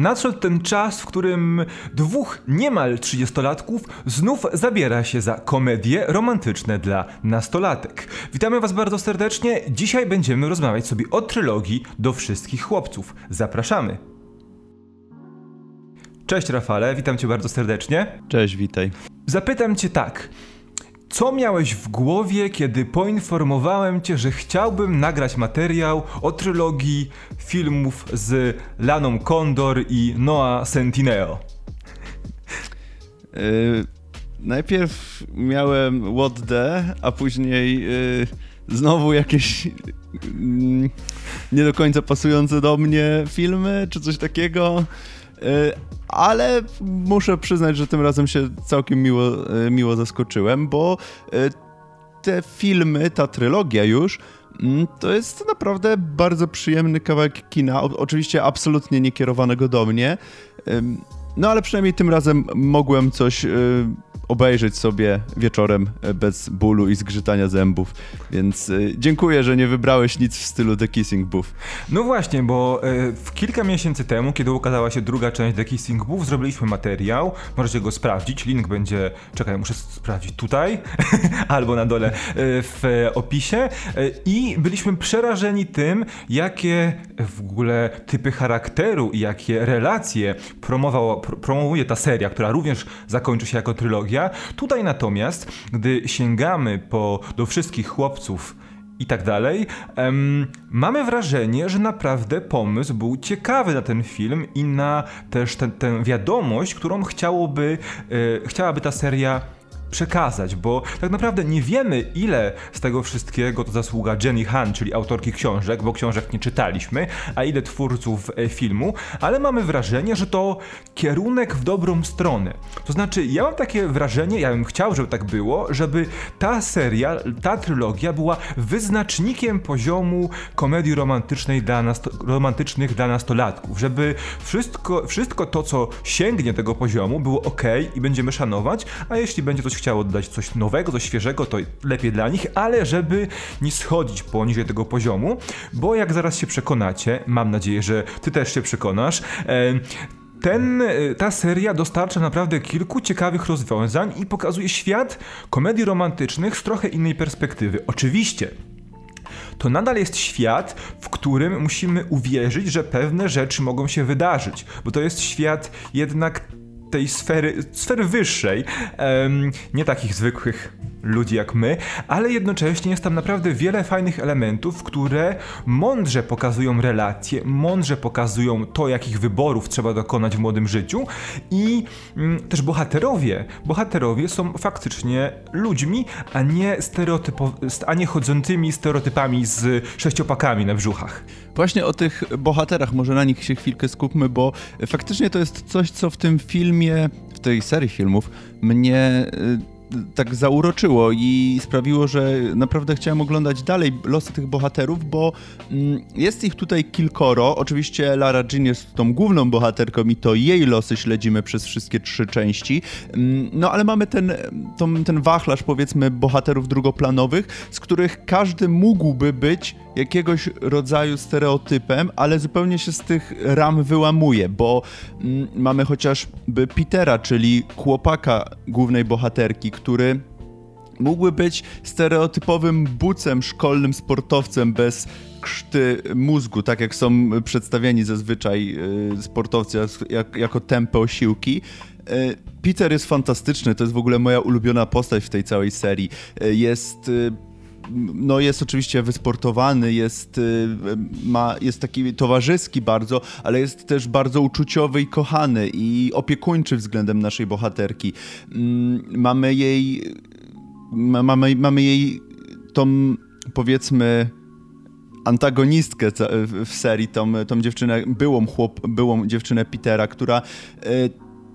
Nadszedł ten czas, w którym dwóch niemal trzydziestolatków znów zabiera się za komedie romantyczne dla nastolatek. Witamy Was bardzo serdecznie. Dzisiaj będziemy rozmawiać sobie o trylogii do wszystkich chłopców. Zapraszamy. Cześć Rafale, witam Cię bardzo serdecznie. Cześć, witaj. Zapytam Cię tak. Co miałeś w głowie, kiedy poinformowałem cię, że chciałbym nagrać materiał o trylogii filmów z Laną Condor i Noah Centineo? Yy, najpierw miałem what the, a później yy, znowu jakieś yy, nie do końca pasujące do mnie filmy, czy coś takiego. Yy, ale muszę przyznać, że tym razem się całkiem miło, e, miło zaskoczyłem, bo e, te filmy, ta trylogia już, mm, to jest naprawdę bardzo przyjemny kawałek kina, oczywiście absolutnie niekierowanego do mnie, no ale przynajmniej tym razem mogłem coś obejrzeć sobie wieczorem bez bólu i zgrzytania zębów. Więc dziękuję, że nie wybrałeś nic w stylu The Kissing Booth. No właśnie, bo kilka miesięcy temu, kiedy ukazała się druga część The Kissing Booth, zrobiliśmy materiał. Możecie go sprawdzić. Link będzie. Czekaj, muszę sprawdzić tutaj albo na dole w opisie. I byliśmy przerażeni tym, jakie w ogóle typy charakteru i jakie relacje promowała, promowuje ta seria, która również zakończy się jako trylogia Tutaj natomiast, gdy sięgamy po, do wszystkich chłopców i tak dalej, um, mamy wrażenie, że naprawdę pomysł był ciekawy na ten film i na też tę wiadomość, którą chciałoby, e, chciałaby ta seria przekazać, bo tak naprawdę nie wiemy, ile z tego wszystkiego to zasługa Jenny Han, czyli autorki książek, bo książek nie czytaliśmy, a ile twórców e, filmu, ale mamy wrażenie, że to kierunek w dobrą stronę. To znaczy, ja mam takie wrażenie, ja bym chciał, żeby tak było, żeby ta seria, ta trylogia była wyznacznikiem poziomu komedii romantycznej dla romantycznych dla nastolatków, żeby wszystko, wszystko to, co sięgnie tego poziomu, było ok i będziemy szanować, a jeśli będzie coś chciało dodać coś nowego, coś świeżego, to lepiej dla nich, ale żeby nie schodzić poniżej tego poziomu, bo jak zaraz się przekonacie, mam nadzieję, że ty też się przekonasz, ten, e, ta seria dostarcza naprawdę kilku ciekawych rozwiązań i pokazuje świat komedii romantycznych z trochę innej perspektywy. Oczywiście, to nadal jest świat, w którym musimy uwierzyć, że pewne rzeczy mogą się wydarzyć, bo to jest świat jednak tej sfery, sfery wyższej, nie takich zwykłych ludzi jak my, ale jednocześnie jest tam naprawdę wiele fajnych elementów, które mądrze pokazują relacje, mądrze pokazują to, jakich wyborów trzeba dokonać w młodym życiu i mm, też bohaterowie. Bohaterowie są faktycznie ludźmi, a nie, stereotypo- a nie chodzącymi stereotypami z sześciopakami na brzuchach. Właśnie o tych bohaterach, może na nich się chwilkę skupmy, bo faktycznie to jest coś, co w tym filmie, w tej serii filmów mnie y, tak zauroczyło i sprawiło, że naprawdę chciałem oglądać dalej losy tych bohaterów, bo mm, jest ich tutaj kilkoro. Oczywiście Lara Jean jest tą główną bohaterką i to jej losy śledzimy przez wszystkie trzy części. Mm, no ale mamy ten, ten, ten wachlarz powiedzmy bohaterów drugoplanowych, z których każdy mógłby być jakiegoś rodzaju stereotypem, ale zupełnie się z tych ram wyłamuje, bo mm, mamy chociażby Petera, czyli chłopaka głównej bohaterki, który mógłby być stereotypowym bucem, szkolnym sportowcem bez krzty mózgu, tak jak są przedstawiani zazwyczaj y, sportowcy jak, jako tempe osiłki. Y, Peter jest fantastyczny, to jest w ogóle moja ulubiona postać w tej całej serii. Y, jest no jest oczywiście wysportowany, jest, y, ma, jest taki towarzyski bardzo, ale jest też bardzo uczuciowy i kochany i opiekuńczy względem naszej bohaterki. Mm, mamy jej, mamy, mamy jej tą powiedzmy antagonistkę w serii, tą, tą dziewczynę, byłą, chłop, byłą dziewczynę Petera, która y,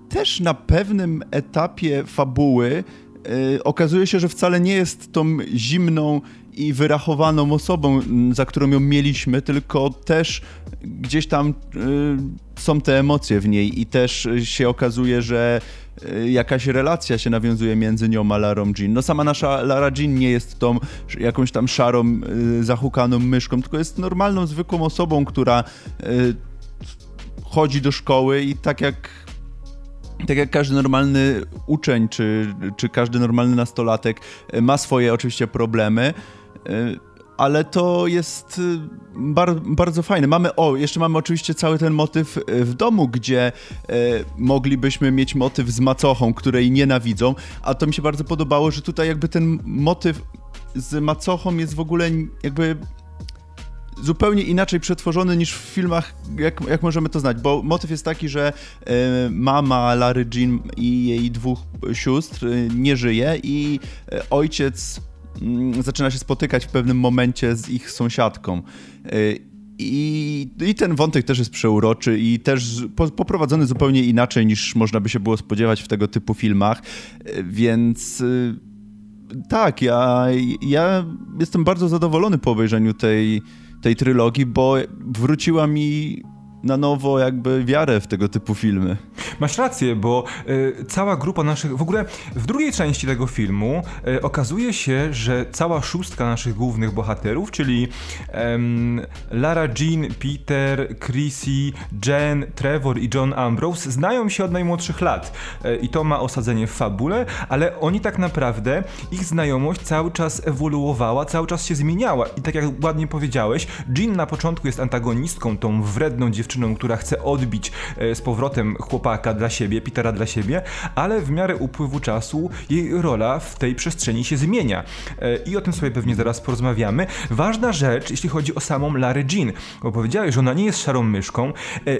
też na pewnym etapie fabuły okazuje się, że wcale nie jest tą zimną i wyrachowaną osobą, za którą ją mieliśmy, tylko też gdzieś tam y, są te emocje w niej i też się okazuje, że y, jakaś relacja się nawiązuje między nią a Larą Jean. No sama nasza Lara Jean nie jest tą jakąś tam szarą, zahukaną myszką, tylko jest normalną, zwykłą osobą, która chodzi do szkoły i tak jak tak jak każdy normalny uczeń, czy, czy każdy normalny nastolatek, ma swoje oczywiście problemy, ale to jest bar, bardzo fajne. Mamy, o, jeszcze mamy oczywiście cały ten motyw w domu, gdzie e, moglibyśmy mieć motyw z macochą, której nienawidzą, a to mi się bardzo podobało, że tutaj jakby ten motyw z macochą jest w ogóle jakby zupełnie inaczej przetworzony niż w filmach, jak, jak możemy to znać, bo motyw jest taki, że y, mama Larry Jean i jej dwóch sióstr y, nie żyje i y, ojciec mm, zaczyna się spotykać w pewnym momencie z ich sąsiadką. I, I, ten wątek też jest przeuroczy i też poprowadzony zupełnie inaczej niż można by się było spodziewać w tego typu filmach, więc tak, ja, ja jestem bardzo zadowolony po obejrzeniu tej, tej trylogii, bo wróciła mi na nowo jakby wiarę w tego typu filmy. Masz rację, bo y, cała grupa naszych, w ogóle w drugiej części tego filmu y, okazuje się, że cała szóstka naszych głównych bohaterów, czyli Lara Jean, Peter, Chrissy, Jen, Trevor i John Ambrose znają się od najmłodszych lat y, i to ma osadzenie w fabule, ale oni tak naprawdę, ich znajomość cały czas ewoluowała, cały czas się zmieniała i tak jak ładnie powiedziałeś, Jean na początku jest antagonistką, tą wredną dziewczyną, dziewczyną, która chce odbić e, z powrotem chłopaka dla siebie, Petera dla siebie, ale w miarę upływu czasu jej rola w tej przestrzeni się zmienia. E, I o tym sobie pewnie zaraz porozmawiamy. Ważna rzecz, jeśli chodzi o samą Larry Jean, bo powiedziałeś, że ona nie jest szarą myszką. E,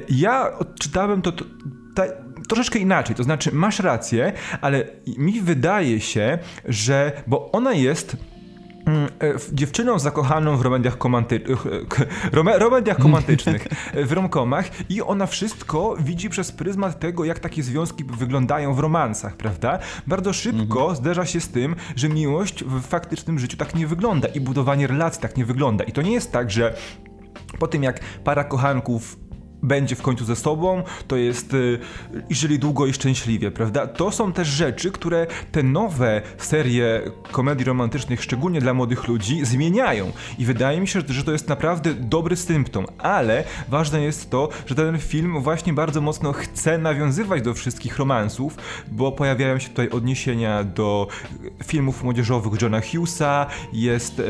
ja odczytałem to, to troszeczkę inaczej. To znaczy, masz rację, ale mi wydaje się, że bo ona jest dziewczyną zakochaną w romediach, komanty... romediach komantycznych, w romkomach i ona wszystko widzi przez pryzmat tego, jak takie związki wyglądają w romansach, prawda? Bardzo szybko mhm. zderza się z tym, że miłość w faktycznym życiu tak nie wygląda i budowanie relacji tak nie wygląda. I to nie jest tak, że po tym jak para kochanków będzie w końcu ze sobą, to jest y, i żyli długo i szczęśliwie, prawda? To są też rzeczy, które te nowe serie komedii romantycznych, szczególnie dla młodych ludzi, zmieniają. I wydaje mi się, że to jest naprawdę dobry symptom, ale ważne jest to, że ten film właśnie bardzo mocno chce nawiązywać do wszystkich romansów, bo pojawiają się tutaj odniesienia do filmów młodzieżowych Johna Hughesa, jest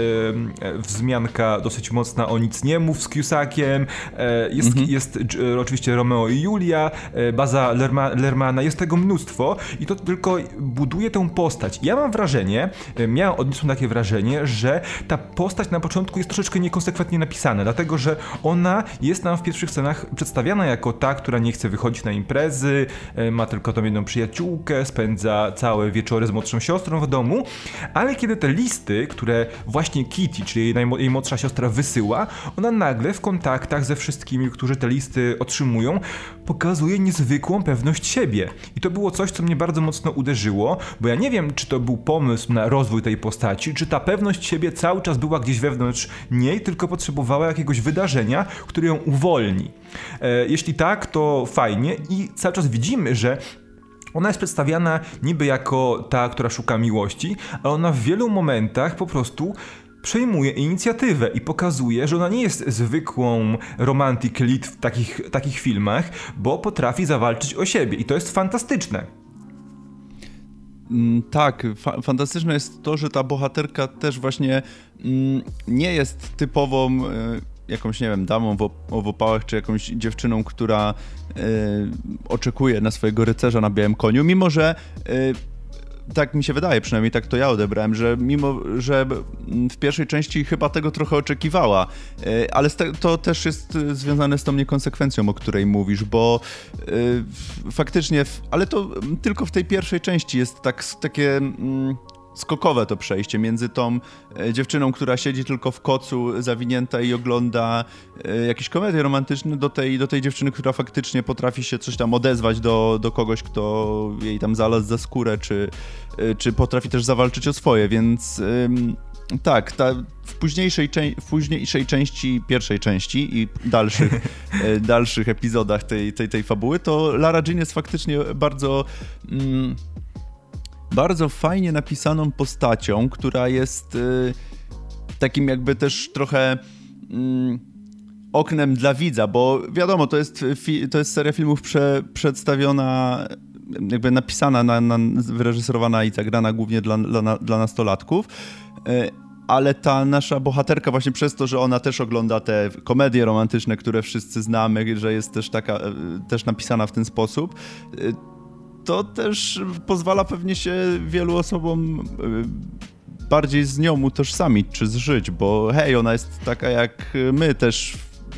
wzmianka dosyć mocna o Nic nie mów z Cusackiem, e, jest, mhm. jest oczywiście Romeo i Julia, e, baza Lerma, Lermana, jest tego mnóstwo i to tylko buduje tę postać. Ja mam wrażenie, e, miałem odniosłem takie wrażenie, że ta postać na początku jest troszeczkę niekonsekwentnie napisana, dlatego że ona jest nam w pierwszych scenach przedstawiana jako ta, która nie chce wychodzić na imprezy, ma tylko tą jedną przyjaciółkę, spędza całe wieczory z młodszą siostrą w domu, ale kiedy te listy, które właśnie Kitty, czyli jej, jej młodsza siostra wysyła, ona nagle w kontaktach ze wszystkimi, którzy te listy artysty otrzymują, pokazuje niezwykłą pewność siebie. I to było coś, co mnie bardzo mocno uderzyło, bo ja nie wiem, czy to był pomysł na rozwój tej postaci, czy ta pewność siebie cały czas była gdzieś wewnątrz niej, tylko potrzebowała jakiegoś wydarzenia, które ją uwolni. E, jeśli tak, to fajnie i cały czas widzimy, że ona jest przedstawiana niby jako ta, która szuka miłości, ale ona w wielu momentach po prostu przejmuje inicjatywę i pokazuje, że ona nie jest zwykłą romantic lead w takich, takich filmach, bo potrafi zawalczyć o siebie i to jest fantastyczne. Mm, tak, fa fantastyczne jest to, że ta bohaterka też właśnie mm, nie jest typową y, jakąś, nie wiem, damą w, w opałach, czy jakąś dziewczyną, która y, oczekuje na swojego rycerza na białym koniu, mimo że y, tak mi się wydaje, przynajmniej tak to ja odebrałem, że mimo, że w pierwszej części chyba tego trochę oczekiwała, e, ale to też jest związane z tą niekonsekwencją, o której mówisz, bo e, faktycznie, ale to tylko w tej pierwszej części jest tak, takie mm, skokowe to przejście między tą e, dziewczyną, która siedzi tylko w kocu zawinięta i ogląda e, jakieś komedie romantyczne, do tej, do tej dziewczyny, która faktycznie potrafi się coś tam odezwać do, do kogoś, kto jej tam zalazł za skórę, czy, e, czy potrafi też zawalczyć o swoje, więc tak, ta, w, późniejszej, w późniejszej części, pierwszej części i dalszych, dalszych epizodach tej, tej, tej fabuły, to Lara Jean jest faktycznie bardzo... Mm, bardzo fajnie napisaną postacią, która jest y, takim jakby też trochę. Y, oknem dla widza, bo wiadomo, to jest, to jest seria filmów prze, przedstawiona jakby napisana, na, na, wyreżyserowana i zagrana głównie dla, dla, dla nastolatków e, ale ta nasza bohaterka właśnie przez to, że ona też ogląda te komedie romantyczne, które wszyscy znamy, że jest też taka, e, też napisana w ten sposób, e, to też pozwala pewnie się wielu osobom bardziej z nią utożsamić czy zżyć, bo hej, ona jest taka jak my też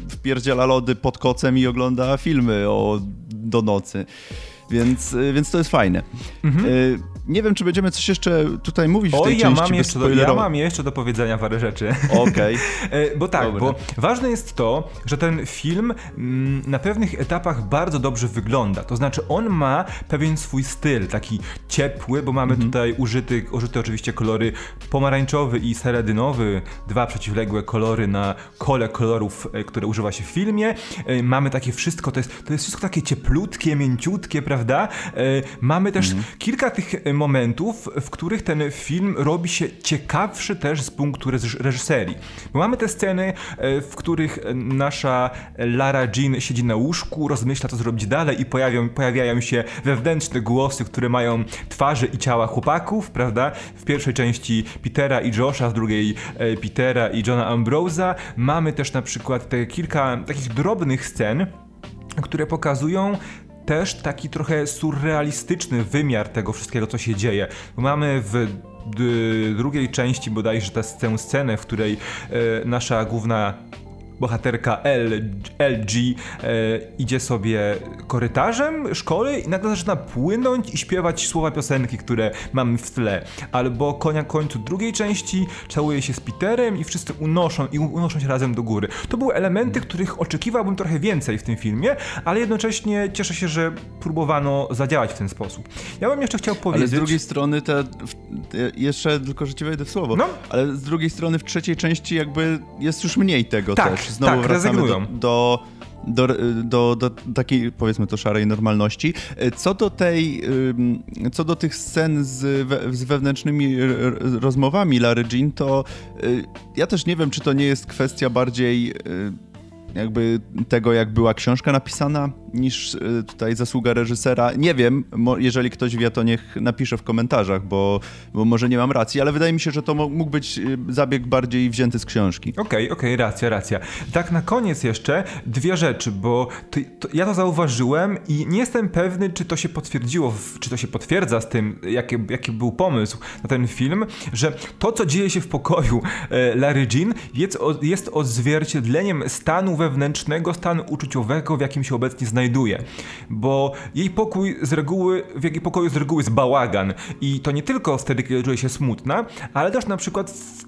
wpierdziela lody pod kocem i ogląda filmy o, do nocy. Więc, y, więc to jest fajne. Mhm. Y, nie wiem, czy będziemy coś jeszcze tutaj mówić w tej ja części. Mam jeszcze do, ja mam jeszcze do powiedzenia parę rzeczy. Okej. Okay. E, bo tak, bo ważne jest to, że ten film mm, na pewnych etapach bardzo dobrze wygląda. To znaczy, on ma pewien swój styl, taki ciepły, bo mamy mhm. tutaj użyty, użyte oczywiście kolory pomarańczowy i seradynowy, dwa przeciwległe kolory na kole kolorów, e, które używa się w filmie. E, mamy takie wszystko, to jest, to jest wszystko takie cieplutkie, mięciutkie, prawda? Mamy też mhm. kilka tych momentów, w których ten film robi się ciekawszy też z punktu reżyserii. Bo mamy te sceny, e, w których nasza Lara Jean siedzi na łóżku, rozmyśla co zrobić dalej i pojawią, pojawiają się wewnętrzne głosy, które mają twarze i ciała chłopaków, prawda? W pierwszej części Petera i Josha, w drugiej e, Petera i Johna Ambrosa. Mamy też na przykład te kilka takich drobnych scen, które pokazują też taki trochę surrealistyczny wymiar tego wszystkiego, co się dzieje. Mamy w drugiej części bodajże tę scenę, w której e, nasza główna bohaterka L, LG e, idzie sobie korytarzem szkoły i nagle zaczyna płynąć i śpiewać słowa piosenki, które mamy w tle. Albo konia końcu drugiej części całuje się z Peterem i wszyscy unoszą i unoszą się razem do góry. To były elementy, których oczekiwałbym trochę więcej w tym filmie, ale jednocześnie cieszę się, że próbowano zadziałać w ten sposób. Ja bym jeszcze chciał powiedzieć... Ale z drugiej strony te... Jeszcze tylko, że ci wejdę w słowo. No. Ale z drugiej strony w trzeciej części jakby jest już mniej tego tak, też znowu tak, wracamy do, do do, do, do, takiej, powiedzmy to, szarej normalności. Co do tej, co do tych scen z, z wewnętrznymi rozmowami Larry Jean, to y, ja też nie wiem, czy to nie jest kwestia bardziej y, jakby tego, jak była książka napisana, niż e, tutaj zasługa reżysera. Nie wiem, jeżeli ktoś wie, to niech napisze w komentarzach, bo, bo może nie mam racji, ale wydaje mi się, że to mógł być e, zabieg bardziej wzięty z książki. Okej, okay, okej, okay, racja, racja. Tak na koniec jeszcze dwie rzeczy, bo to, ja to zauważyłem i nie jestem pewny, czy to się potwierdziło, czy to się potwierdza z tym, jaki, jaki był pomysł na ten film, że to, co dzieje się w pokoju e, Larry Jean jest, jest odzwierciedleniem stanu wewnętrznego, stanu uczuciowego, w jakim się obecnie znajduje. Bo jej pokój z reguły, w jej pokoju z reguły jest bałagan. I to nie tylko wtedy, kiedy czuje się smutna, ale też na przykład w,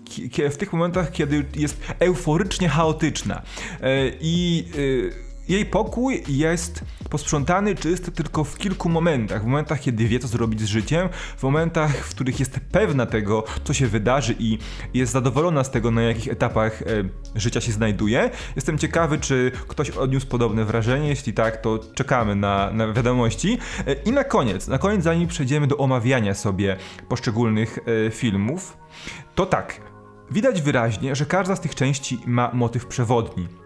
w tych momentach, kiedy jest euforycznie chaotyczna. E, I y, jej pokój jest posprzątany czysty tylko w kilku momentach. W momentach, kiedy wie, co zrobić z życiem, w momentach, w których jest pewna tego, co się wydarzy i jest zadowolona z tego, na jakich etapach e, życia się znajduje. Jestem ciekawy, czy ktoś odniósł podobne wrażenie. Jeśli tak, to czekamy na, na wiadomości. E, I na koniec, na koniec, zanim przejdziemy do omawiania sobie poszczególnych e, filmów, to tak. Widać wyraźnie, że każda z tych części ma motyw przewodni.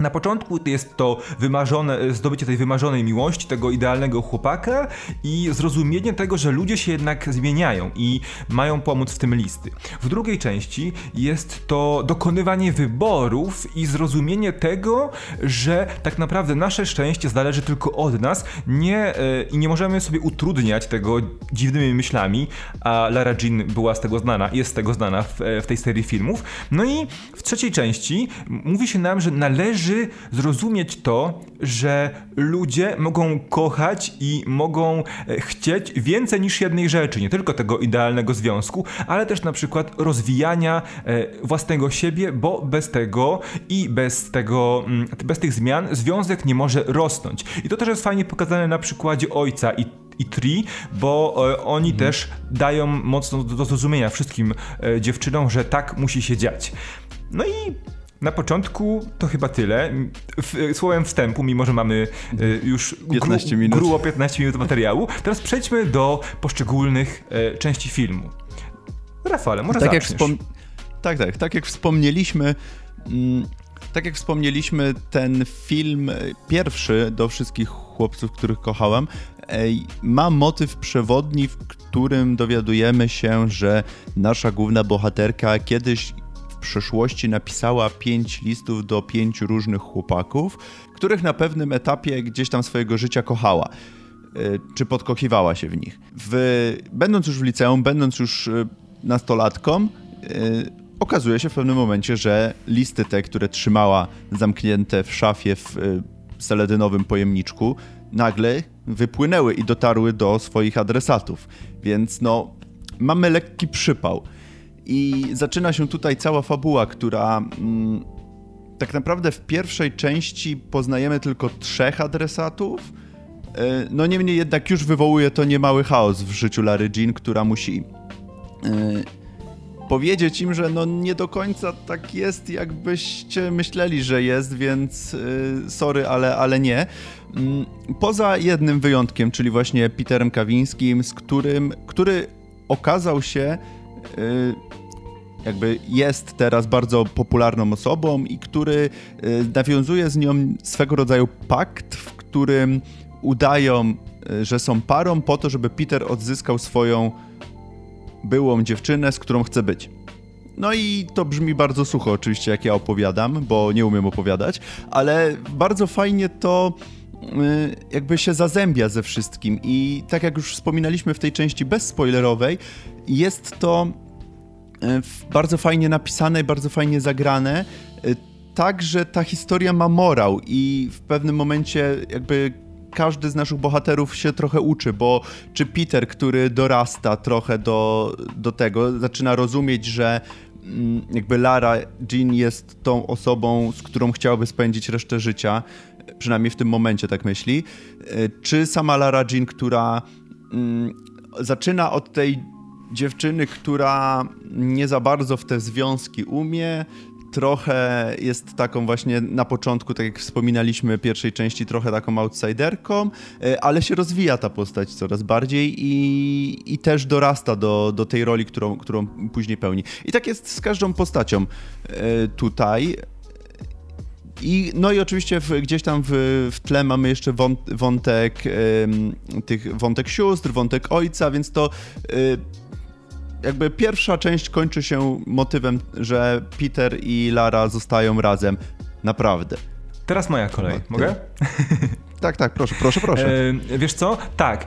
Na początku jest to wymarzone, zdobycie tej wymarzonej miłości, tego idealnego chłopaka i zrozumienie tego, że ludzie się jednak zmieniają i mają pomóc w tym listy. W drugiej części jest to dokonywanie wyborów i zrozumienie tego, że tak naprawdę nasze szczęście zależy tylko od nas nie, e, i nie możemy sobie utrudniać tego dziwnymi myślami, a Lara Jean była z tego znana, jest z tego znana w, w tej serii filmów. No i w trzeciej części mówi się nam, że należy należy zrozumieć to, że ludzie mogą kochać i mogą e, chcieć więcej niż jednej rzeczy, nie tylko tego idealnego związku, ale też na przykład rozwijania e, własnego siebie, bo bez tego i bez tego, mm, bez tych zmian związek nie może rosnąć. I to też jest fajnie pokazane na przykładzie ojca i i Tree, bo e, oni mhm. też dają mocno do, do zrozumienia wszystkim dziewczynom, że tak musi się dziać. No i na początku to chyba tyle. Słowem wstępu, mimo że mamy e, już 15 minut. grubo 15 minut materiału, teraz przejdźmy do poszczególnych e, części filmu. Rafale, może tak jak wspom- Tak, tak. Tak jak wspomnieliśmy, mm, tak jak wspomnieliśmy, ten film pierwszy do wszystkich chłopców, których kochałam, ma motyw przewodni, w którym dowiadujemy się, że nasza główna bohaterka kiedyś przeszłości napisała pięć listów do pięciu różnych chłopaków, których na pewnym etapie gdzieś tam swojego życia kochała e, czy podkochiwała się w nich. W, będąc już w liceum, będąc już e, nastolatką, e, okazuje się w pewnym momencie, że listy te, które trzymała zamknięte w szafie w seledynowym pojemniczku, nagle wypłynęły i dotarły do swoich adresatów. Więc no, mamy lekki przypał. I zaczyna się tutaj cała fabuła, która mm, tak naprawdę w pierwszej części poznajemy tylko trzech adresatów. E, no niemniej jednak już wywołuje to niemały chaos w życiu Lary Jean, która musi yy, powiedzieć im, że no nie do końca tak jest, jakbyście myśleli, że jest, więc yy, sorry, ale, ale nie. Mm, poza jednym wyjątkiem, czyli właśnie Peterem Kawińskim, z którym, który okazał się jakby jest teraz bardzo popularną osobą i który y, nawiązuje z nią swego rodzaju pakt, w którym udają, y, że są parą po to, żeby Peter odzyskał swoją byłą dziewczynę, z którą chce być. No i to brzmi bardzo sucho oczywiście, jak ja opowiadam, bo nie umiem opowiadać, ale bardzo fajnie to Y, jakby się zazębia ze wszystkim i tak jak już wspominaliśmy w tej części bezspoilerowej, jest to bardzo fajnie napisane bardzo fajnie zagrane, y, tak, że ta historia ma morał i w pewnym momencie jakby każdy z naszych bohaterów się trochę uczy, bo czy Peter, który dorasta trochę do, do tego, zaczyna rozumieć, że mm, jakby Lara Jean jest tą osobą, z którą chciałby spędzić resztę życia, przynajmniej w tym momencie tak myśli, e, czy sama Lara Jean, która mm, zaczyna od tej dziewczyny, która nie za bardzo w te związki umie, trochę jest taką właśnie na początku, tak jak wspominaliśmy pierwszej części, trochę taką outsiderką, e, ale się rozwija ta postać coraz bardziej i, i też dorasta do, do tej roli, którą, którą później pełni. I tak jest z każdą postacią e, tutaj. I, no i oczywiście w, gdzieś tam w, w tle mamy jeszcze wąt, wątek tych wątek sióstr, wątek ojca, więc to y, jakby pierwsza część kończy się motywem, że Peter i Lara zostają razem. Naprawdę. Teraz moja kolej. Mogę? Tak, tak, proszę, proszę, proszę. E, wiesz co? Tak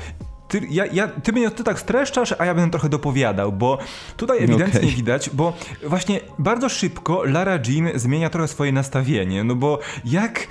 ty, ja, ja, ty mnie ty tak streszczasz, a ja będę trochę dopowiadał, bo tutaj ewidentnie okay. widać, bo właśnie bardzo szybko Lara Jean zmienia trochę swoje nastawienie, no bo jak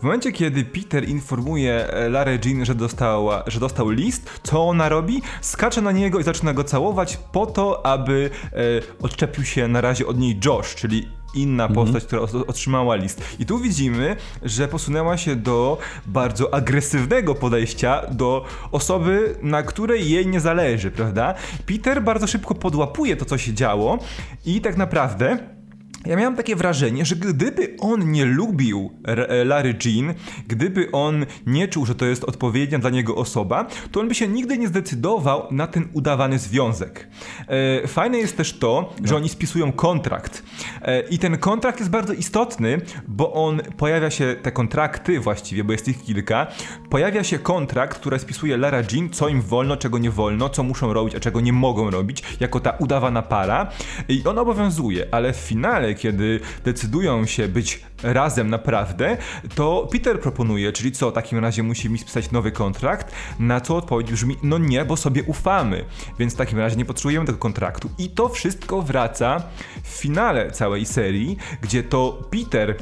w momencie, kiedy Peter informuje e, Larę Jean, że, dostała, że dostał list, co ona robi? Skacze na niego i zaczyna go całować po to, aby e, odczepił się na razie od niej Josh, czyli inna mhm. postać, która otrzymała list. I tu widzimy, że posunęła się do bardzo agresywnego podejścia do osoby, na której jej nie zależy, prawda? Peter bardzo szybko podłapuje to, co się działo i tak naprawdę ja miałem takie wrażenie, że gdyby on nie lubił e, Larry Jean, gdyby on nie czuł, że to jest odpowiednia dla niego osoba, to on by się nigdy nie zdecydował na ten udawany związek. E, fajne jest też to, że oni spisują kontrakt. E, I ten kontrakt jest bardzo istotny, bo on pojawia się, te kontrakty właściwie, bo jest ich kilka, pojawia się kontrakt, który spisuje Lara Jean, co im wolno, czego nie wolno, co muszą robić, a czego nie mogą robić, jako ta udawana para. I on obowiązuje, ale w finale kiedy decydują się być razem naprawdę, to Peter proponuje, czyli co, w takim razie musi mi spisać nowy kontrakt, na co odpowiedź brzmi, no nie, bo sobie ufamy, więc w takim razie nie potrzebujemy tego kontraktu. I to wszystko wraca w finale całej serii, gdzie to Peter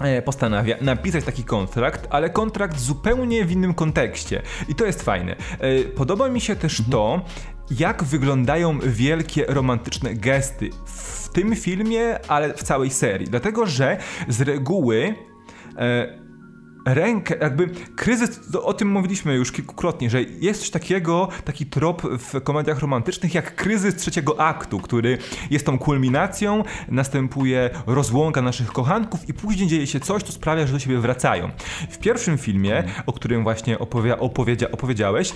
e, postanawia napisać taki kontrakt, ale kontrakt zupełnie w innym kontekście. I to jest fajne. E, podoba mi się też to, jak wyglądają wielkie romantyczne gesty w tym filmie, ale w całej serii. Dlatego, że z reguły e, rękę, jakby kryzys, o tym mówiliśmy już kilkukrotnie, że jest coś takiego, taki trop w komediach romantycznych jak kryzys trzeciego aktu, który jest tą kulminacją, następuje rozłąka naszych kochanków i później dzieje się coś, co sprawia, że do siebie wracają. W pierwszym filmie, o którym właśnie opowiedzia, opowiedziałeś, e,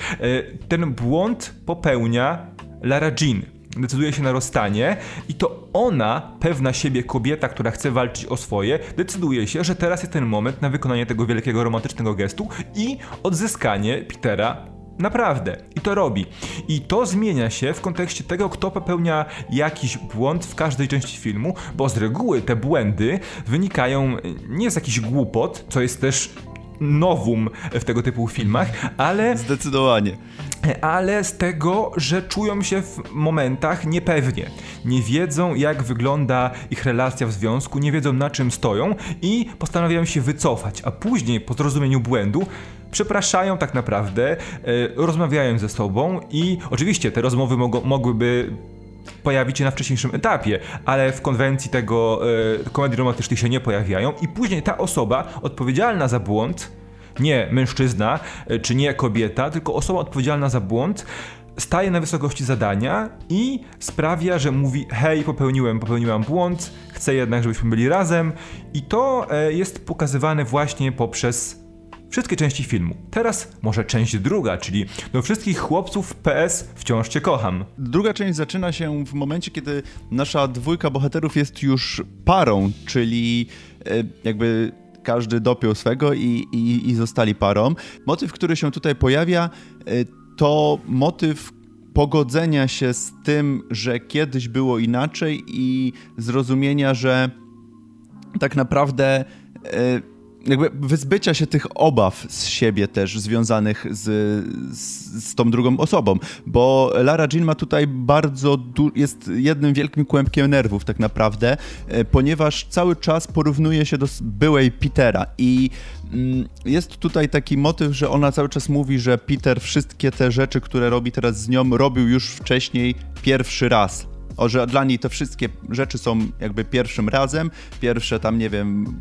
ten błąd popełnia Lara Jean decyduje się na rozstanie i to ona, pewna siebie kobieta, która chce walczyć o swoje, decyduje się, że teraz jest ten moment na wykonanie tego wielkiego romantycznego gestu i odzyskanie Petera Naprawdę. I to robi. I to zmienia się w kontekście tego, kto popełnia jakiś błąd w każdej części filmu, bo z reguły te błędy wynikają nie z jakichś głupot, co jest też nowum w tego typu filmach, ale. Zdecydowanie. Ale z tego, że czują się w momentach niepewnie. Nie wiedzą, jak wygląda ich relacja w związku, nie wiedzą, na czym stoją i postanawiają się wycofać, a później, po zrozumieniu błędu, przepraszają tak naprawdę, e, rozmawiają ze sobą i oczywiście te rozmowy mogą, mogłyby pojawić się na wcześniejszym etapie, ale w konwencji tego e, komedii romantycznych się nie pojawiają. I później ta osoba odpowiedzialna za błąd, nie mężczyzna e, czy nie kobieta, tylko osoba odpowiedzialna za błąd staje na wysokości zadania i sprawia, że mówi hej, popełniłem, popełniłam błąd, chcę jednak, żebyśmy byli razem i to e, jest pokazywane właśnie poprzez wszystkie części filmu. Teraz może część druga, czyli do wszystkich chłopców PS wciąż cię kocham. Druga część zaczyna się w momencie, kiedy nasza dwójka bohaterów jest już parą, czyli e, jakby każdy dopiął swego i, i, i zostali parą. Motyw, który się tutaj pojawia, e, to motyw pogodzenia się z tym, że kiedyś było inaczej i zrozumienia, że tak naprawdę e, jakby wyzbycia się tych obaw z siebie też związanych z, z, z tą drugą osobą, bo Lara Jean ma tutaj bardzo, jest jednym wielkim kłębkiem nerwów tak naprawdę, e, ponieważ cały czas porównuje się do byłej Petera i mm, jest tutaj taki motyw, że ona cały czas mówi, że Peter wszystkie te rzeczy, które robi teraz z nią, robił już wcześniej pierwszy raz o, że dla niej te wszystkie rzeczy są jakby pierwszym razem, pierwsze tam, nie wiem,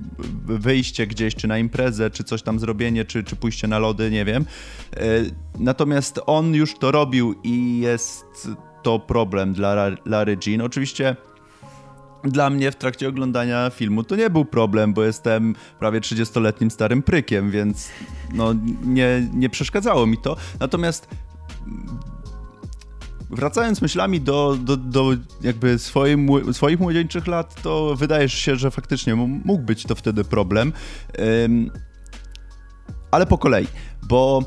wyjście gdzieś, czy na imprezę, czy coś tam zrobienie, czy, czy pójście na lody, nie wiem. E, natomiast on już to robił i jest to problem dla Larry Jean. Oczywiście dla mnie w trakcie oglądania filmu to nie był problem, bo jestem prawie 30-letnim starym prykiem, więc no nie, nie przeszkadzało mi to. Natomiast wracając myślami do, do, do jakby swoim, swoich młodzieńczych lat, to wydaje się, że faktycznie mógł być to wtedy problem. Ale po kolei, bo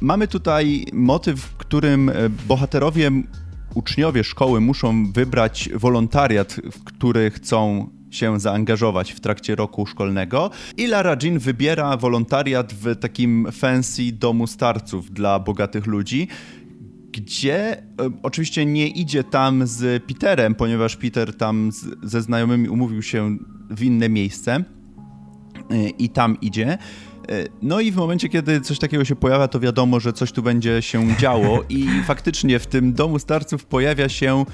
mamy tutaj motyw, w którym e, bohaterowie, uczniowie szkoły muszą wybrać wolontariat, w który chcą się zaangażować w trakcie roku szkolnego i Lara Jean wybiera wolontariat w takim fancy domu starców dla bogatych ludzi, gdzie e, oczywiście nie idzie tam z Peterem, ponieważ Peter tam z, ze znajomymi umówił się w inne miejsce e, i tam idzie. E, no i w momencie, kiedy coś takiego się pojawia, to wiadomo, że coś tu będzie się działo i faktycznie w tym domu starców pojawia się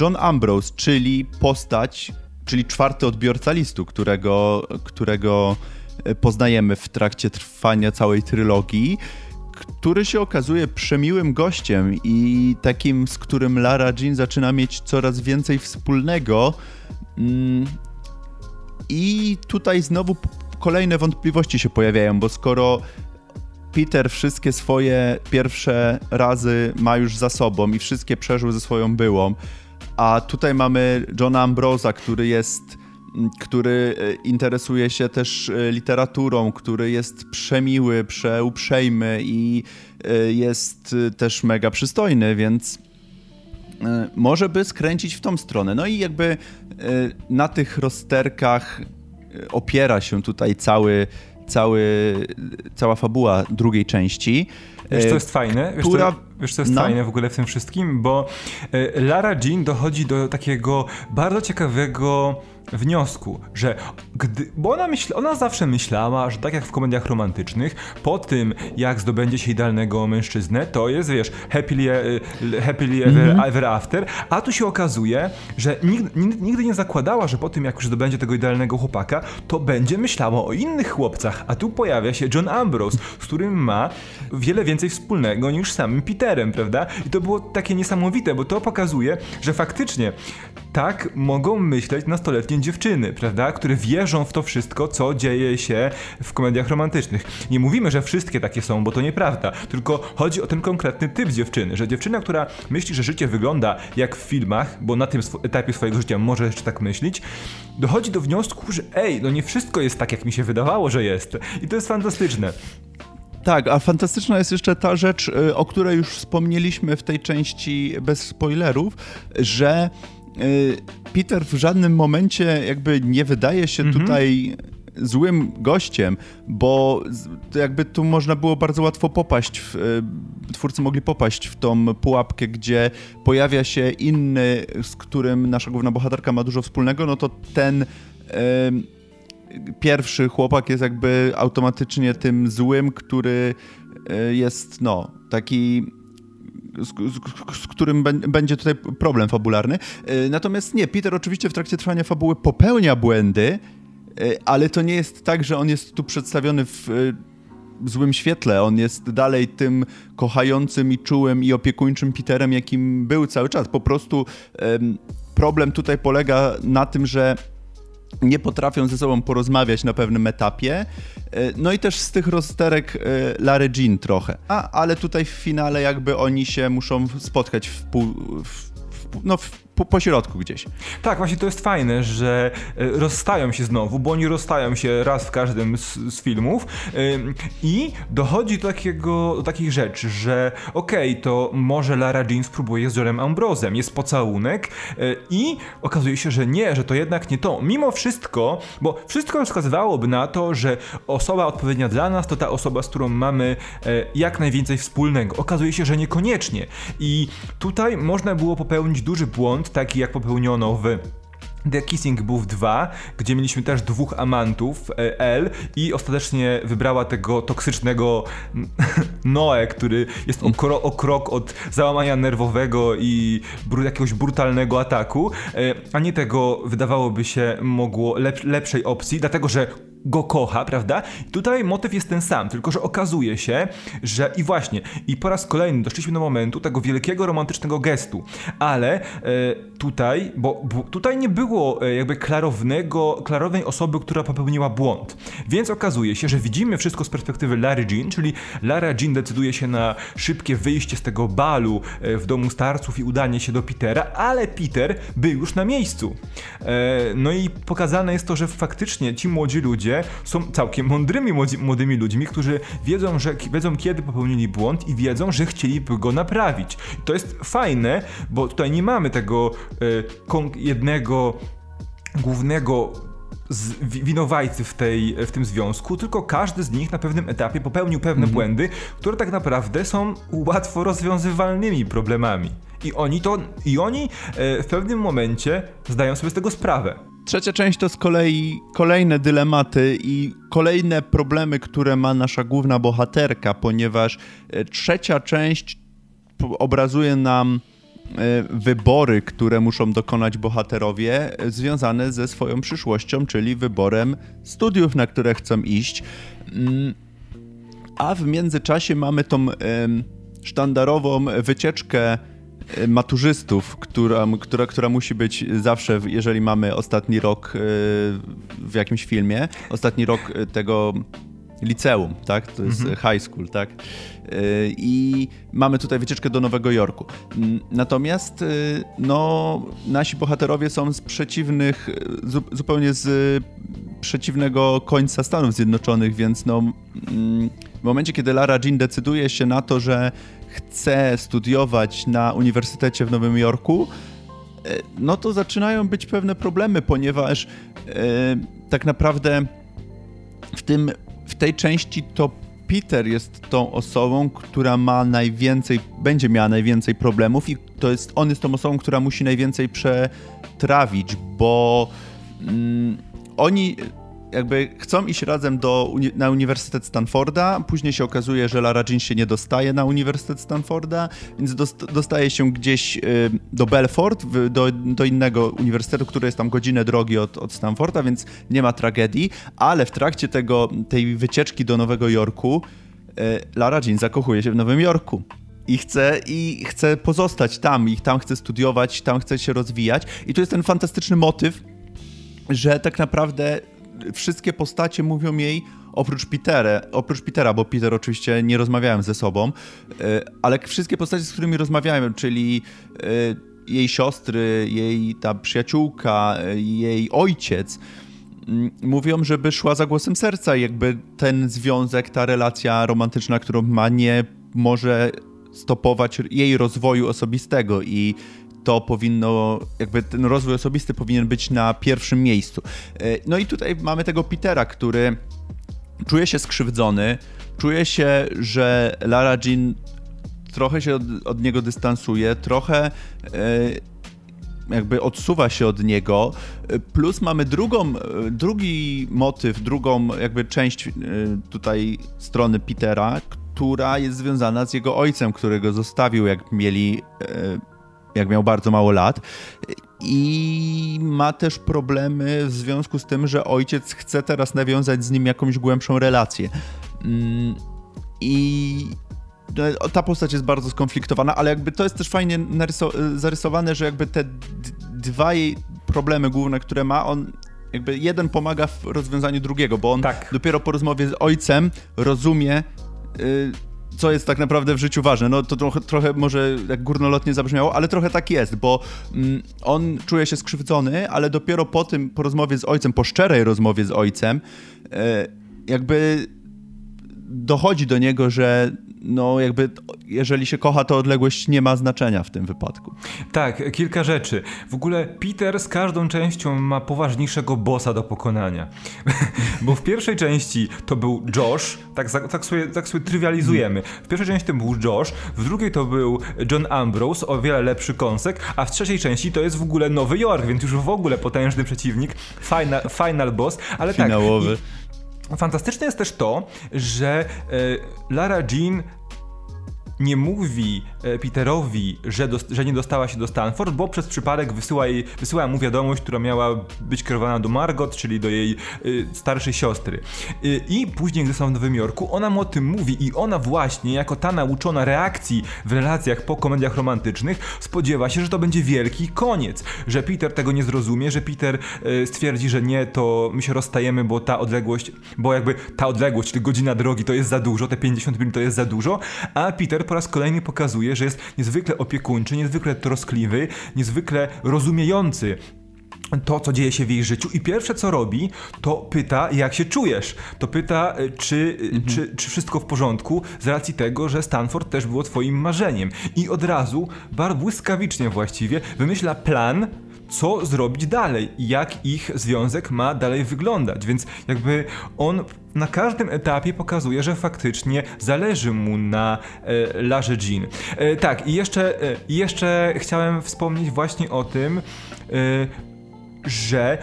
John Ambrose, czyli postać, czyli czwarty odbiorca listu, którego, którego poznajemy w trakcie trwania całej trylogii który się okazuje przemiłym gościem i takim, z którym Lara Jean zaczyna mieć coraz więcej wspólnego. Mm, I tutaj znowu kolejne wątpliwości się pojawiają, bo skoro Peter wszystkie swoje pierwsze razy ma już za sobą i wszystkie przeżył ze swoją byłą, a tutaj mamy Johna Ambrosa, który jest który e, interesuje się też e, literaturą, który jest przemiły, przeuprzejmy i e, jest też mega przystojny, więc może by skręcić w tą stronę. No i jakby na tych rozterkach opiera się tutaj cały, cały, cała fabuła drugiej części. Wiesz, co jest fajne? Wiesz, która... co, wiesz, co jest no. fajne w ogóle w tym wszystkim? Bo Lara Jean dochodzi do takiego bardzo ciekawego wniosku, że gdy, bo ona, myśl, ona zawsze myślała, że tak jak w komediach romantycznych, po tym jak zdobędzie się idealnego mężczyznę, to jest, wiesz, happily, happily ever, mm -hmm. ever after, a tu się okazuje, że nigdy, nigdy nie zakładała, że po tym jak już zdobędzie tego idealnego chłopaka, to będzie myślała o innych chłopcach, a tu pojawia się John Ambrose, z którym ma wiele więcej wspólnego niż samym Peterem, prawda? I to było takie niesamowite, bo to pokazuje, że faktycznie tak mogą myśleć nastoletnie dziewczyny, prawda? Które wierzą w to wszystko, co dzieje się w komediach romantycznych. Nie mówimy, że wszystkie takie są, bo to nieprawda. Tylko chodzi o ten konkretny typ dziewczyny, że dziewczyna, która myśli, że życie wygląda jak w filmach, bo na tym etapie swojego życia może jeszcze tak myśleć, dochodzi do wniosku, że ej, no nie wszystko jest tak, jak mi się wydawało, że jest. I to jest fantastyczne. Tak, a fantastyczna jest jeszcze ta rzecz, y, o której już wspomnieliśmy w tej części bez spoilerów, że Peter w żadnym momencie jakby nie wydaje się mhm. tutaj złym gościem, bo jakby tu można było bardzo łatwo popaść, w, y, twórcy mogli popaść w tą pułapkę, gdzie pojawia się inny, z którym nasza główna bohaterka ma dużo wspólnego, no to ten pierwszy chłopak jest jakby automatycznie tym złym, który jest, no, taki z, z, z, którym będzie tutaj problem fabularny. E, natomiast nie, Peter oczywiście w trakcie trwania fabuły popełnia błędy, e, ale to nie jest tak, że on jest tu przedstawiony w złym świetle. On jest dalej tym kochającym i czułym i opiekuńczym Peterem, jakim był cały czas. Po prostu problem tutaj polega na tym, że nie potrafią ze sobą porozmawiać na pewnym etapie. E, no i też z tych rozterek e, Larry Jean trochę. A, ale tutaj w finale jakby oni się muszą spotkać w, pół, w, no, w po, po środku gdzieś. Tak, właśnie to jest fajne, że e, rozstają się znowu, bo oni rozstają się raz w każdym z, z filmów i dochodzi do, takiego, do takich rzeczy, że okej, okay, to może Lara Jean spróbuje z Jorem Ambrosem, jest pocałunek e, i okazuje się, że nie, że to jednak nie to. Mimo wszystko, bo wszystko wskazywałoby na to, że osoba odpowiednia dla nas to ta osoba, z którą mamy e, jak najwięcej wspólnego. Okazuje się, że niekoniecznie. I tutaj można było popełnić duży błąd, taki jak popełniono w The Kissing Booth 2, gdzie mieliśmy też dwóch amantów, e, L, i ostatecznie wybrała tego toksycznego Noe, który jest o, kro, o krok od załamania nerwowego i br jakiegoś brutalnego ataku, e, a nie tego, wydawałoby się, mogło lep lepszej opcji, dlatego że go kocha, prawda? Tutaj motyw jest ten sam, tylko że okazuje się, że i właśnie, i po raz kolejny doszliśmy do momentu tego wielkiego romantycznego gestu, ale e, tutaj, bo, bo, tutaj nie było e, jakby klarownego, klarownej osoby, która popełniła błąd, więc okazuje się, że widzimy wszystko z perspektywy Larry Jean, czyli Lara Jean decyduje się na szybkie wyjście z tego balu e, w domu starców i udanie się do Petera, ale Peter był już na miejscu. No i pokazane jest to, że faktycznie ci młodzi ludzie ludzie są całkiem mądrymi młodymi ludźmi, którzy wiedzą, że wiedzą kiedy popełnili błąd i wiedzą, że chcieliby go naprawić. I to jest fajne, bo tutaj nie mamy tego y, jednego głównego winowajcy w, tej, w tym związku, tylko każdy z nich na pewnym etapie popełnił pewne -hmm. błędy, które tak naprawdę są łatwo rozwiązywalnymi problemami. I oni to, i oni e, w pewnym momencie zdają sobie z tego sprawę. Trzecia część to z kolei kolejne dylematy i kolejne problemy, które ma nasza główna bohaterka, ponieważ e, trzecia część obrazuje nam e, wybory, które muszą dokonać bohaterowie e, związane ze swoją przyszłością, czyli wyborem studiów, na które chcą iść. Mm, a w międzyczasie mamy tą sztandarową wycieczkę maturzystów, która, która, która musi być zawsze, jeżeli mamy ostatni rok y, w jakimś filmie, ostatni rok y, tego liceum, tak? To jest mhm. high school, tak? I mamy tutaj wycieczkę do Nowego Jorku. Natomiast no, nasi bohaterowie są z przeciwnych, zupełnie z przeciwnego końca Stanów Zjednoczonych, więc no, w momencie, kiedy Lara Jean decyduje się na to, że chce studiować na Uniwersytecie w Nowym Jorku, e, no to zaczynają być pewne problemy, ponieważ e, tak naprawdę w, tym, w tej części to Peter jest tą osobą, która ma najwięcej, będzie miała najwięcej problemów i to jest, on jest tą osobą, która musi najwięcej przetrawić, bo mm, oni jakby chcą iść razem do, na Uniwersytet Stanforda, później się okazuje, że Lara Jean się nie dostaje na Uniwersytet Stanforda, więc dostaje się gdzieś y, do Belfort, do, do innego uniwersytetu, który jest tam godzinę drogi od, od Stanforda, więc nie ma tragedii, ale w trakcie tego, tej wycieczki do Nowego Jorku y, Lara Jean zakochuje się w Nowym Jorku. i chce, i chce pozostać tam, i tam chce studiować, tam chce się rozwijać. I to jest ten fantastyczny motyw, że tak naprawdę wszystkie postacie mówią jej oprócz Petera, oprócz Petera, bo Peter oczywiście nie rozmawiałem ze sobą, e, ale wszystkie postacie, z którymi rozmawiałem, czyli e, jej siostry, jej ta przyjaciółka, e, jej ojciec, mm, mówią, żeby szła za głosem serca, jakby ten związek, ta relacja romantyczna, którą ma, nie może stopować jej rozwoju osobistego i to powinno, jakby ten rozwój osobisty powinien być na pierwszym miejscu. No i tutaj mamy tego Petera, który czuje się skrzywdzony, czuje się, że Lara Jean trochę się od, od niego dystansuje, trochę e, jakby odsuwa się od niego. Plus mamy drugą, e, drugi motyw, drugą jakby część e, tutaj strony Petera, która jest związana z jego ojcem, którego zostawił, jak mieli jak miał bardzo mało lat. I ma też problemy w związku z tym, że ojciec chce teraz nawiązać z nim jakąś głębszą relację. Mm, I no, ta postać jest bardzo skonfliktowana, ale jakby to jest też fajnie zarysowane, że jakby te dwa jej problemy główne, które ma, on jakby jeden pomaga w rozwiązaniu drugiego, bo on tak. dopiero po rozmowie z ojcem rozumie, y, co jest tak naprawdę w życiu ważne. No to trochę, trochę może jak górnolotnie zabrzmiało, ale trochę tak jest, bo mm, on czuje się skrzywdzony, ale dopiero po tym, po rozmowie z ojcem, po szczerej rozmowie z ojcem, e, jakby dochodzi do niego, że no jakby jeżeli się kocha, to odległość nie ma znaczenia w tym wypadku. Tak, kilka rzeczy. W ogóle Peter z każdą częścią ma poważniejszego bossa do pokonania. Bo w pierwszej części to był Josh, tak, tak, sobie, tak sobie trywializujemy. W pierwszej części to był Josh, w drugiej to był John Ambrose, o wiele lepszy kąsek, a w trzeciej części to jest w ogóle Nowy Jork, więc już w ogóle potężny przeciwnik, final, final boss, ale Finałowy. tak. Fantastyczne jest też to, że e, Lara Jean nie mówi e, Peterowi, że, do, że nie dostała się do Stanford, bo przez przypadek wysyła, jej, wysyła mu wiadomość, która miała być kierowana do Margot, czyli do jej y, starszej siostry. Y, I później, gdy są w Nowym Jorku, ona mu o tym mówi i ona właśnie, jako ta nauczona reakcji w relacjach po komediach romantycznych, spodziewa się, że to będzie wielki koniec, że Peter tego nie zrozumie, że Peter y, stwierdzi, że nie, to my się rozstajemy, bo ta odległość, bo jakby ta odległość, czy godzina drogi to jest za dużo, te 50 minut to jest za dużo, a Peter po raz kolejny pokazuje, że jest niezwykle opiekuńczy, niezwykle troskliwy, niezwykle rozumiejący to, co dzieje się w jej życiu i pierwsze, co robi, to pyta, jak się czujesz. To pyta, e, czy, e, mhm. czy, czy wszystko w porządku, z racji tego, że Stanford też było twoim marzeniem. I od razu, bardzo błyskawicznie właściwie, wymyśla plan, co zrobić dalej i jak ich związek ma dalej wyglądać. Więc jakby on na każdym etapie pokazuje, że faktycznie zależy mu na e, Larze Jean. E, tak, i jeszcze, e, jeszcze chciałem wspomnieć właśnie o tym, e, że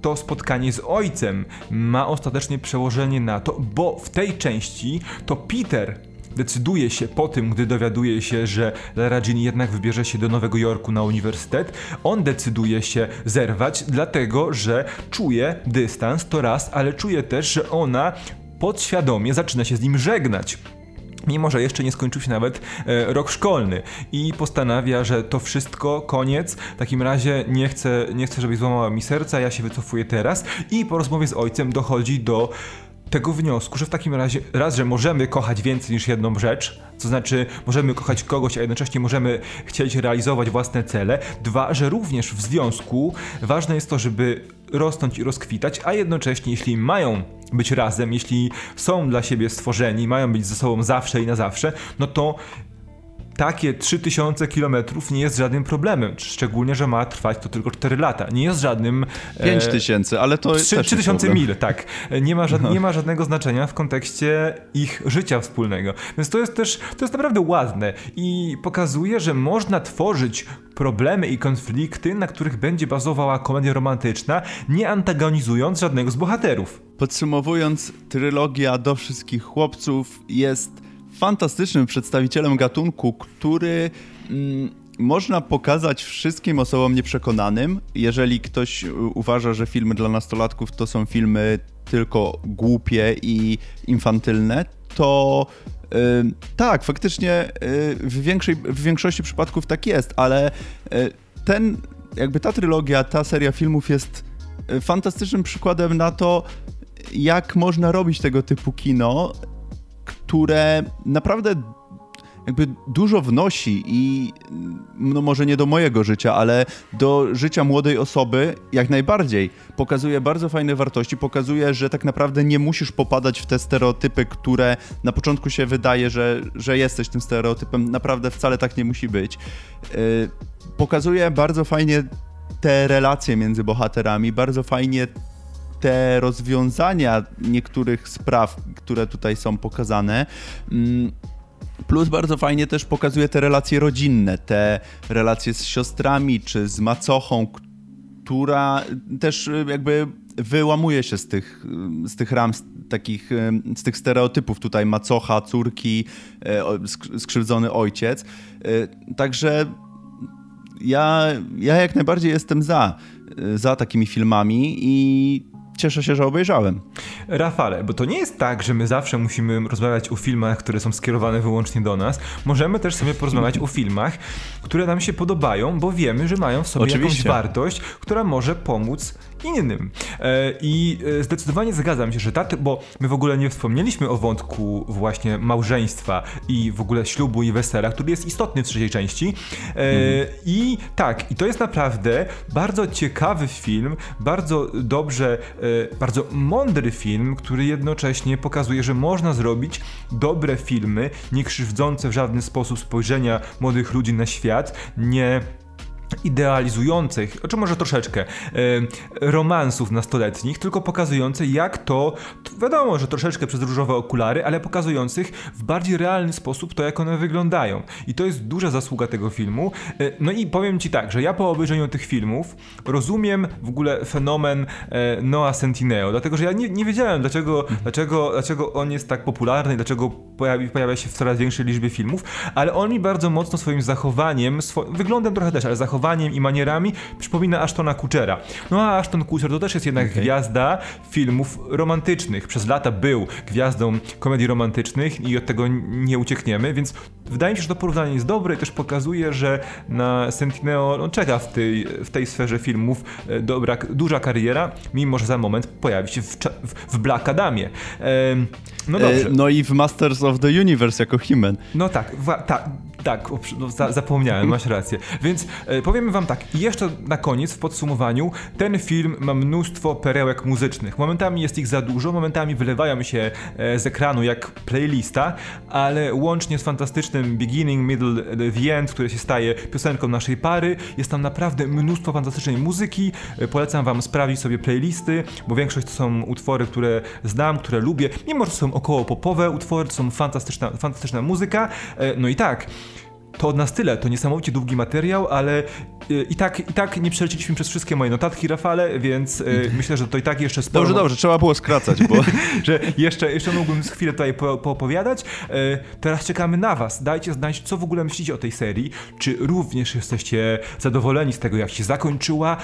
to spotkanie z ojcem ma ostatecznie przełożenie na to, bo w tej części to Peter decyduje się po tym, gdy dowiaduje się, że Lara Jean jednak wybierze się do Nowego Jorku na uniwersytet, on decyduje się zerwać, dlatego że czuje dystans, to raz, ale czuje też, że ona podświadomie zaczyna się z nim żegnać. Mimo że jeszcze nie skończył się nawet e, rok szkolny i postanawia, że to wszystko, koniec, w takim razie nie chcę, nie chcę, żebyś złamała mi serca, ja się wycofuję teraz i po rozmowie z ojcem dochodzi do tego wniosku, że w takim razie raz, że możemy kochać więcej niż jedną rzecz, to znaczy możemy kochać kogoś, a jednocześnie możemy chcieć realizować własne cele. Dwa, że również w związku ważne jest to, żeby rosnąć i rozkwitać, a jednocześnie jeśli mają być razem, jeśli są dla siebie stworzeni, mają być ze sobą zawsze i na zawsze, no to takie 3000 km nie jest żadnym problemem, szczególnie, że ma trwać to tylko 4 lata. Nie jest żadnym... 5000, e, ale to 3, 3000 mil, tak. Nie ma, żad, no. nie ma żadnego znaczenia w kontekście ich życia wspólnego. Więc to jest też, to jest naprawdę ładne i pokazuje, że można tworzyć problemy i konflikty, na których będzie bazowała komedia romantyczna, nie antagonizując żadnego z bohaterów. Podsumowując, trylogia do wszystkich chłopców jest fantastycznym przedstawicielem gatunku, który mm, można pokazać wszystkim osobom nieprzekonanym. Jeżeli ktoś uważa, że filmy dla nastolatków to są filmy tylko głupie i infantylne, to tak, faktycznie w, większej, w większości przypadków tak jest, ale ten, jakby ta trylogia, ta seria filmów jest fantastycznym przykładem na to, jak można robić tego typu kino, które naprawdę jakby dużo wnosi i no może nie do mojego życia, ale do życia młodej osoby jak najbardziej. Pokazuje bardzo fajne wartości, pokazuje, że tak naprawdę nie musisz popadać w te stereotypy, które na początku się wydaje, że, że jesteś tym stereotypem. Naprawdę wcale tak nie musi być. Yy, pokazuje bardzo fajnie te relacje między bohaterami, bardzo fajnie te rozwiązania niektórych spraw, które tutaj są pokazane. Yy, Plus bardzo fajnie też pokazuje te relacje rodzinne, te relacje z siostrami czy z macochą, która też y, jakby wyłamuje się z tych, z tych ram, z takich, y, z tych stereotypów tutaj macocha, córki, y, skrzywdzony ojciec. Także ja, ja jak najbardziej jestem za, za takimi filmami i cieszę się, że obejrzałem. Rafale, bo to nie jest tak, że my zawsze musimy rozmawiać o filmach, które są skierowane wyłącznie do nas. Możemy też sobie porozmawiać o filmach, które nam się podobają, bo wiemy, że mają w sobie Oczywiście. jakąś wartość, która może pomóc innym. E, I e, zdecydowanie zgadzam się, że tak, bo my w ogóle nie wspomnieliśmy o wątku właśnie małżeństwa i w ogóle ślubu i wesela, który jest istotny w trzeciej części. E, mhm. I tak, i to jest naprawdę bardzo ciekawy film, bardzo dobrze, bardzo mądry film, który jednocześnie pokazuje, że można zrobić dobre filmy, nie krzywdzące w żaden sposób spojrzenia młodych ludzi na świat, nie idealizujących, czy może troszeczkę, e, romansów nastoletnich, tylko pokazujące jak to, wiadomo, że troszeczkę przez różowe okulary, ale pokazujących w bardziej realny sposób to, jak one wyglądają. I to jest duża zasługa tego filmu. E, no i powiem Ci tak, że ja po obejrzeniu tych filmów rozumiem w ogóle fenomen e, Noah Centineo, dlatego, że ja nie, nie wiedziałem, dlaczego, dlaczego, dlaczego on jest tak popularny, dlaczego pojawi, pojawia się w coraz większej liczbie filmów, ale on mi bardzo mocno swoim zachowaniem, swo wyglądem trochę też, ale zachowaniem zachowaniem i manierami przypomina Ashtona Kutchera. No a Ashton Kutcher to też jest jednak okay. gwiazda filmów romantycznych. Przez lata był gwiazdą komedii romantycznych i od tego nie uciekniemy, więc wydaje mi się, że to porównanie jest dobre i też pokazuje, że na Sentineo no, czeka w tej, w tej sferze filmów e, dobra, duża kariera, mimo że za moment pojawi się w, w, w Black Adamie. no dobrze. E, no i w Masters of the Universe jako He-Man. No tak, tak tak, no, za, zapomniałem, masz rację. Więc e, powiemy wam tak, jeszcze na koniec, w podsumowaniu, ten film ma mnóstwo perełek muzycznych. Momentami jest ich za dużo, momentami wylewają się e, z ekranu jak playlista, ale łącznie z fantastycznym Beginning, Middle, The End, który się staje piosenką naszej pary, jest tam naprawdę mnóstwo fantastycznej muzyki. E, polecam wam sprawdzić sobie playlisty, bo większość to są utwory, które znam, które lubię, mimo że są około popowe utwory, to są fantastyczna, fantastyczna muzyka. E, no i tak, to od nas tyle, to niesamowicie długi materiał, ale y, i tak, i tak nie przeleciliśmy przez wszystkie moje notatki, Rafale, więc y, myślę, że to i tak jeszcze sporo... Dobrze, dobrze, trzeba było skracać, bo... że jeszcze, jeszcze mógłbym chwilę tutaj po, poopowiadać. Y, teraz czekamy na was. Dajcie znać, co w ogóle myślicie o tej serii. Czy również jesteście zadowoleni z tego, jak się zakończyła?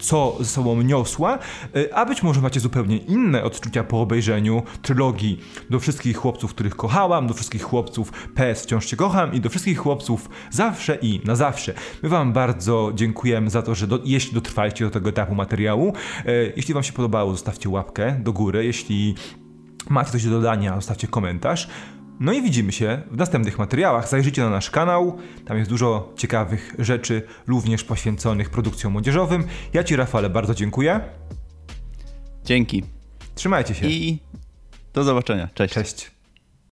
Co ze sobą niosła, e, a być może macie zupełnie inne odczucia po obejrzeniu trylogii do wszystkich chłopców, których kochałam, do wszystkich chłopców PS wciąż cię kocham i do wszystkich chłopców zawsze i na zawsze. My wam bardzo dziękujemy za to, że do, jeśli dotrwaliście do tego etapu materiału. E, jeśli wam się podobało, zostawcie łapkę do góry. Jeśli macie coś do dodania, zostawcie komentarz. No i widzimy się w następnych materiałach. Zajrzyjcie na nasz kanał, tam jest dużo ciekawych rzeczy, również poświęconych produkcjom młodzieżowym. Ja Ci, Rafale, bardzo dziękuję. Dzięki. Trzymajcie się. I do zobaczenia. Cześć. Cześć.